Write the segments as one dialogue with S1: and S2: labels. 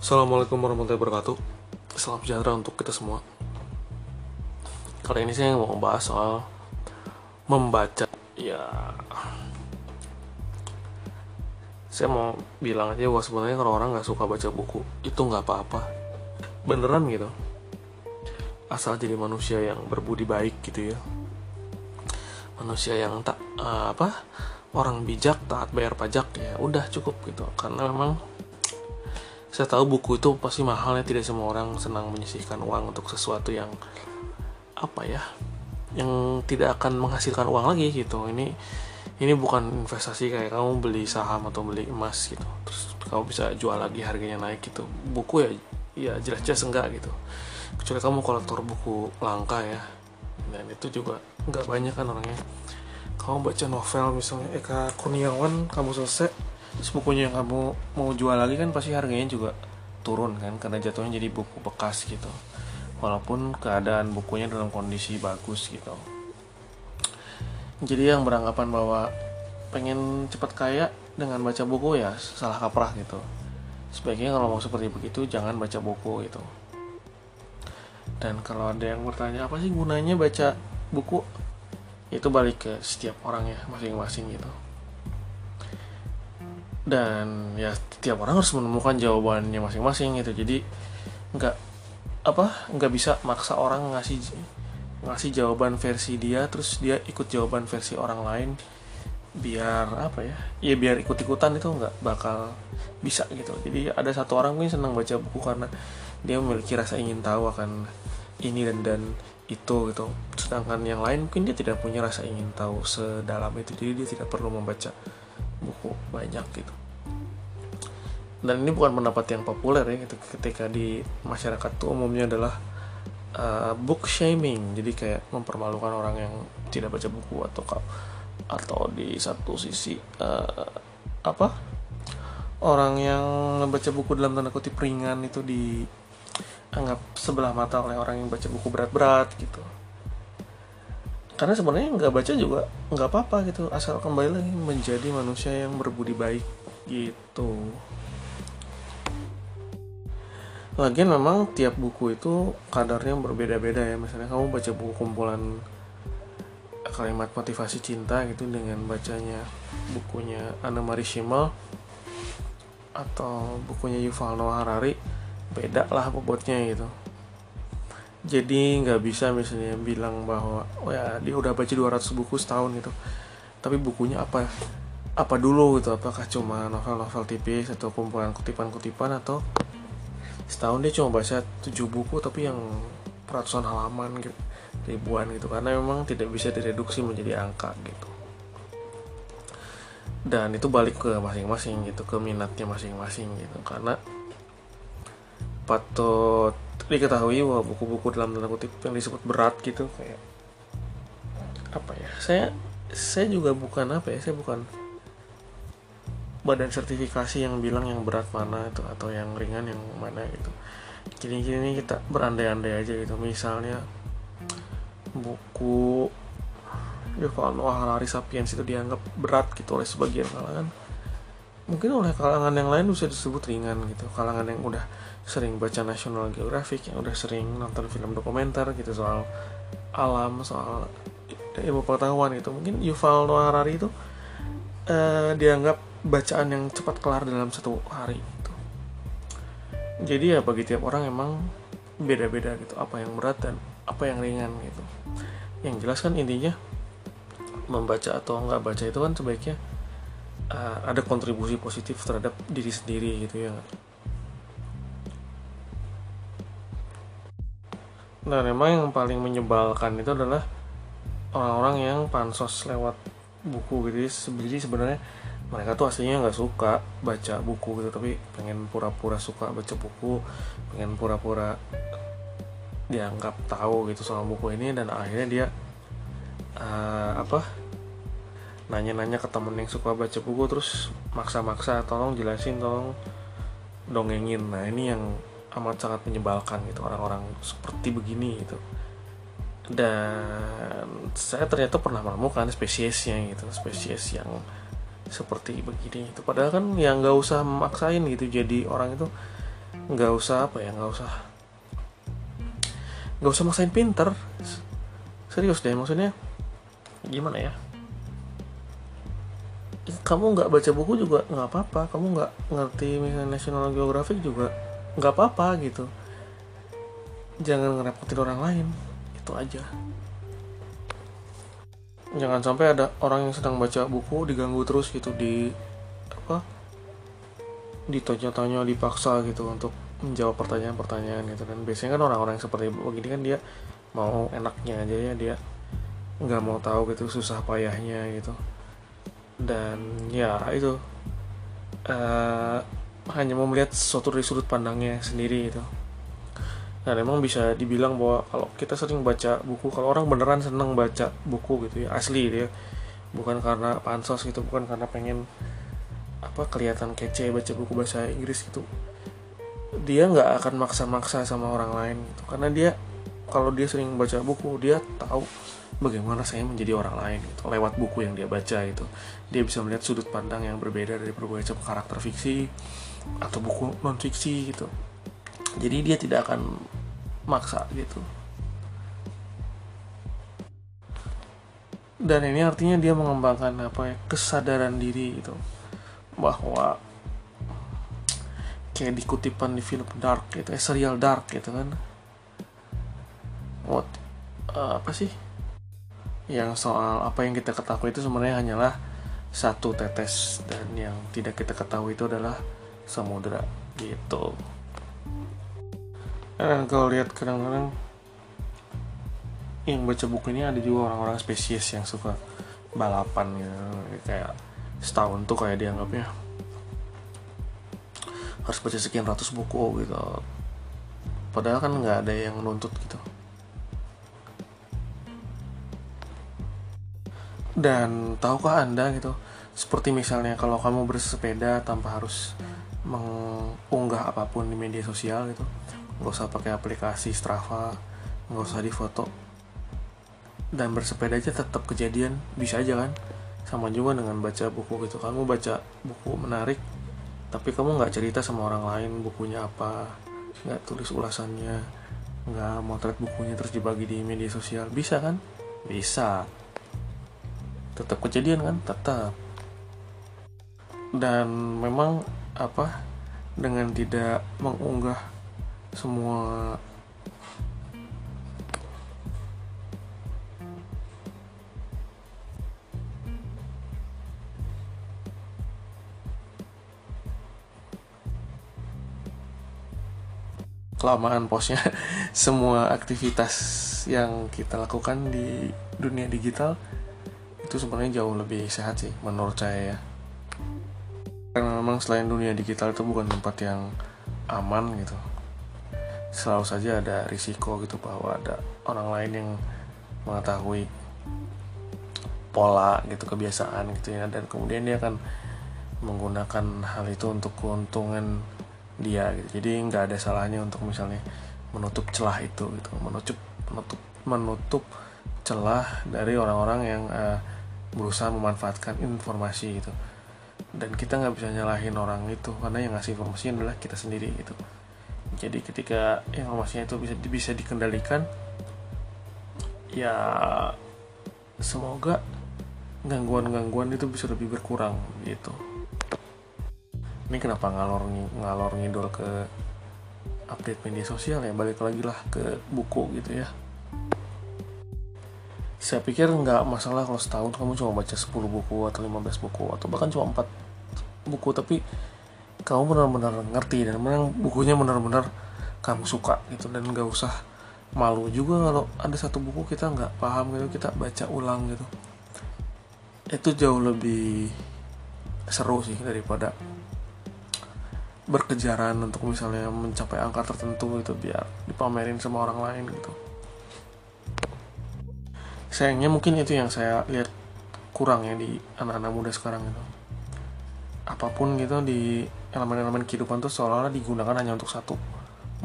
S1: Assalamualaikum warahmatullahi wabarakatuh. Salam sejahtera untuk kita semua. Kali ini saya mau membahas soal Membaca. Ya. Saya mau bilang aja bahwa sebenarnya kalau orang nggak suka baca buku Itu nggak apa-apa. Beneran gitu. Asal jadi manusia yang berbudi baik gitu ya. Manusia yang tak uh, Apa Orang bijak taat bayar pajak ya udah cukup gitu. Karena memang saya tahu buku itu pasti mahalnya tidak semua orang senang menyisihkan uang untuk sesuatu yang apa ya yang tidak akan menghasilkan uang lagi gitu. Ini ini bukan investasi kayak kamu beli saham atau beli emas gitu. Terus kamu bisa jual lagi harganya naik gitu. Buku ya ya jelas-jelas enggak gitu. Kecuali kamu kolektor buku langka ya. Dan itu juga nggak banyak kan orangnya. Kamu baca novel misalnya Eka Kurniawan kamu selesai terus bukunya yang kamu mau jual lagi kan pasti harganya juga turun kan karena jatuhnya jadi buku bekas gitu. Walaupun keadaan bukunya dalam kondisi bagus gitu. Jadi yang beranggapan bahwa pengen cepat kaya dengan baca buku ya salah kaprah gitu. Sebaiknya kalau mau seperti begitu jangan baca buku gitu. Dan kalau ada yang bertanya apa sih gunanya baca buku? Itu balik ke setiap orang ya masing-masing gitu dan ya tiap orang harus menemukan jawabannya masing-masing gitu. Jadi nggak apa nggak bisa maksa orang ngasih ngasih jawaban versi dia terus dia ikut jawaban versi orang lain. Biar apa ya ya biar ikut-ikutan itu nggak bakal bisa gitu. Jadi ada satu orang mungkin senang baca buku karena dia memiliki rasa ingin tahu akan ini dan dan itu gitu. Sedangkan yang lain mungkin dia tidak punya rasa ingin tahu sedalam itu. Jadi dia tidak perlu membaca buku banyak gitu dan ini bukan pendapat yang populer ya gitu. Ketika di masyarakat tuh umumnya adalah uh, book shaming. Jadi kayak mempermalukan orang yang tidak baca buku atau atau di satu sisi uh, apa? Orang yang membaca buku dalam tanda kutip ringan itu dianggap sebelah mata oleh orang yang baca buku berat-berat gitu. Karena sebenarnya nggak baca juga nggak apa-apa gitu. Asal kembali lagi menjadi manusia yang berbudi baik gitu Lagian memang tiap buku itu kadarnya berbeda-beda ya. Misalnya kamu baca buku kumpulan kalimat motivasi cinta gitu dengan bacanya bukunya Anna Marie Schimmel atau bukunya Yuval Noah Harari beda lah bobotnya gitu. Jadi nggak bisa misalnya bilang bahwa oh ya dia udah baca 200 buku setahun gitu. Tapi bukunya apa apa dulu gitu? Apakah cuma novel-novel tipis atau kumpulan kutipan-kutipan atau setahun dia cuma baca tujuh buku tapi yang ratusan halaman gitu, ribuan gitu. Karena memang tidak bisa direduksi menjadi angka gitu. Dan itu balik ke masing-masing gitu ke minatnya masing-masing gitu. Karena patut diketahui bahwa buku-buku dalam tanda kutip yang disebut berat gitu kayak apa ya saya saya juga bukan apa ya saya bukan badan sertifikasi yang bilang yang berat mana itu atau yang ringan yang mana gitu. Kini kini kita berandai-andai aja gitu. Misalnya buku Yuval Noah Harari Sapiens itu dianggap berat gitu oleh sebagian kalangan. Mungkin oleh kalangan yang lain bisa disebut ringan gitu. Kalangan yang udah sering baca National Geographic yang udah sering nonton film dokumenter gitu soal alam soal ilmu pengetahuan gitu. Mungkin Yuval Noah Harari itu uh, dianggap bacaan yang cepat kelar dalam satu hari itu. Jadi ya bagi tiap orang emang beda-beda gitu apa yang berat dan apa yang ringan gitu. Yang jelas kan intinya membaca atau nggak baca itu kan sebaiknya uh, ada kontribusi positif terhadap diri sendiri gitu ya. Nah memang yang paling menyebalkan itu adalah orang-orang yang pansos lewat buku gitu. Jadi sebenarnya mereka tuh aslinya nggak suka baca buku gitu tapi pengen pura-pura suka baca buku pengen pura-pura dianggap tahu gitu soal buku ini dan akhirnya dia uh, apa nanya-nanya ke temen yang suka baca buku terus maksa-maksa tolong jelasin tolong dongengin. Nah ini yang amat sangat menyebalkan gitu orang-orang seperti begini gitu. Dan saya ternyata pernah menemukan spesiesnya gitu spesies yang seperti begini itu padahal kan yang nggak usah memaksain gitu jadi orang itu nggak usah apa ya nggak usah nggak usah maksain pinter. Serius deh maksudnya gimana ya? Kamu nggak baca buku juga nggak apa-apa kamu nggak ngerti misalnya National Geographic juga nggak apa-apa gitu. Jangan ngerepotin orang lain itu aja jangan sampai ada orang yang sedang baca buku diganggu terus gitu di apa ditanya-tanya dipaksa gitu untuk menjawab pertanyaan-pertanyaan gitu. Dan biasanya kan orang-orang yang seperti begini kan dia mau enaknya aja ya dia nggak mau tahu gitu susah payahnya gitu. Dan ya itu uh, hanya mau melihat sesuatu dari sudut pandangnya sendiri gitu dan emang bisa dibilang bahwa kalau kita sering baca buku kalau orang beneran seneng baca buku gitu ya asli gitu ya bukan karena pansos gitu bukan karena pengen apa kelihatan kece baca buku bahasa Inggris gitu. Dia nggak akan maksa-maksa sama orang lain gitu. Karena dia kalau dia sering baca buku dia tahu bagaimana saya menjadi orang lain gitu lewat buku yang dia baca itu dia bisa melihat sudut pandang yang berbeda dari berbagai karakter fiksi atau buku non fiksi gitu jadi dia tidak akan maksa gitu. Dan ini artinya dia mengembangkan apa ya kesadaran diri gitu. Bahwa kayak dikutipan di film dark gitu ya serial dark gitu kan. What uh, apa sih? Yang soal apa yang kita ketahui itu sebenarnya hanyalah satu tetes dan yang tidak kita ketahui itu adalah samudra gitu dan kalau lihat kadang-kadang yang baca buku ini ada juga orang-orang spesies yang suka balapan gitu. Kayak setahun tuh kayak dianggapnya harus baca sekian ratus buku gitu. Padahal kan nggak ada yang nuntut gitu. Dan tahukah anda gitu seperti misalnya kalau kamu bersepeda tanpa harus mengunggah apa pun di media sosial gitu nggak usah pakai aplikasi Strava nggak usah di foto. Dan bersepeda aja tetap kejadian bisa aja kan? Sama juga dengan baca buku gitu. Kamu baca buku menarik tapi kamu nggak cerita sama orang lain bukunya apa nggak tulis ulasannya nggak motret bukunya terus dibagi di media sosial. Bisa kan? Bisa. Tetap kejadian kan? Tetap. Dan memang apa dengan tidak mengunggah semua kelamaan posnya semua aktivitas yang kita lakukan di dunia digital itu sebenarnya jauh lebih sehat sih menurut saya ya. Karena memang selain dunia digital itu bukan tempat yang aman gitu selalu saja ada risiko gitu bahwa ada orang lain yang mengetahui pola gitu kebiasaan gitu ya. Dan kemudian dia akan menggunakan hal itu untuk keuntungan dia gitu. Jadi nggak ada salahnya untuk misalnya menutup celah itu gitu. Menutup menutup menutup celah dari orang-orang yang uh, berusaha memanfaatkan informasi gitu. Dan kita nggak bisa nyalahin orang itu karena yang ngasih informasi adalah kita sendiri gitu jadi ketika informasinya itu bisa bisa dikendalikan ya semoga gangguan-gangguan itu bisa lebih berkurang gitu. Ini kenapa ngalor ngalor ngidol ke update media sosial ya? Balik lagi lah ke buku gitu ya. Saya pikir nggak masalah kalau setahun kamu cuma baca 10 buku atau 15 buku atau bahkan cuma 4 buku tapi kamu benar-benar ngerti dan memang bukunya benar-benar kamu suka gitu dan nggak usah malu juga kalau ada satu buku kita nggak paham gitu kita baca ulang gitu. Itu jauh lebih seru sih daripada berkejaran untuk misalnya mencapai angka tertentu itu biar dipamerin sama orang lain gitu. Sayangnya mungkin itu yang saya lihat kurang ya di anak-anak muda sekarang itu apa pun gitu di elemen-elemen kehidupan tuh seolah-olah digunakan hanya untuk satu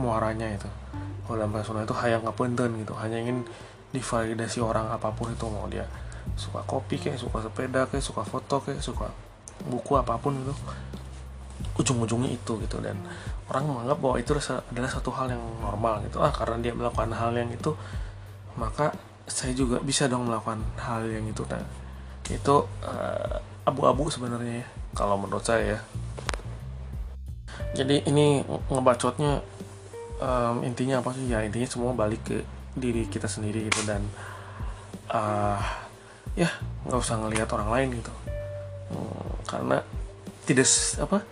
S1: muaranya itu. Kalau dalam bahasa itu hayang ngapenten gitu. Hanya ingin divalidasi orang apa pun itu mau dia suka kopi kayak suka sepeda kayak suka foto kayak suka buku apa pun itu ujung-ujungnya itu gitu. Dan orang menganggap bahwa itu adalah satu hal yang normal gitu. Ah karena dia melakukan hal yang itu maka saya juga bisa dong melakukan hal yang itu. Nah itu uh, abu-abu sebenarnya ya kalau menurut saya ya. Jadi ini ngebacotnya um, intinya apa sih? Ya intinya semua balik ke diri kita sendiri gitu dan uh, ya nggak usah ngelihat orang lain gitu. Hmm, karena tidak apa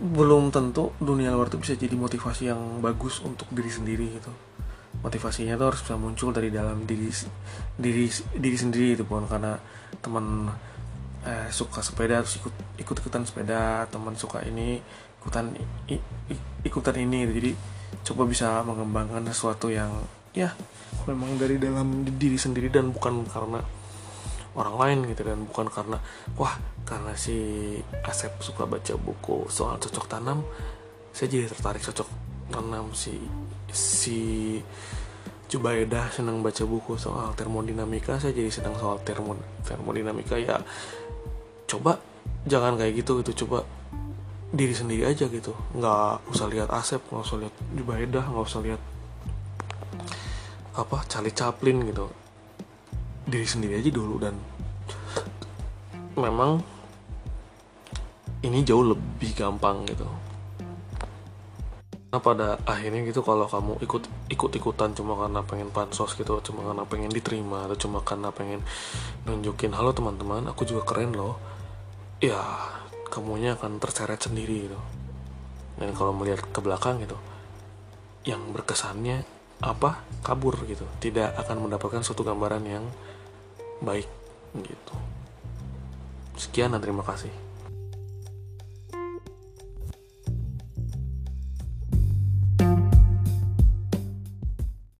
S1: belum tentu dunia luar itu bisa jadi motivasi yang bagus untuk diri sendiri gitu. Motivasinya tuh harus bisa muncul dari dalam diri diri diri sendiri itu bukan karena teman eh, suka sepeda terus ikut ikut ikutan sepeda teman suka ini ikutan ikutan ini gitu. jadi coba bisa mengembangkan sesuatu yang ya memang dari dalam diri sendiri dan bukan karena orang lain gitu dan bukan karena wah karena si Asep suka baca buku soal cocok tanam saya jadi tertarik cocok tanam si si Jubaida senang baca buku soal termodinamika. Saya jadi senang soal termo, termodinamika ya. Coba jangan kayak gitu gitu. Coba diri sendiri aja gitu. Nggak usah lihat Asep nggak usah lihat Jubaida nggak usah lihat apa Charlie Chaplin gitu. Diri sendiri aja dulu dan memang ini jauh lebih gampang gitu. Nah pada akhirnya gitu kalau kamu ikut ikut ikutan cuma karena pengen pansos gitu cuma karena pengen diterima atau cuma karena pengen nunjukin halo teman-teman aku juga keren loh. Ya kamunya akan terseret sendiri gitu. Dan kalau melihat ke belakang gitu yang berkesannya apa? Kabur gitu. Tidak akan mendapatkan suatu gambaran yang baik gitu. Sekian dan terima kasih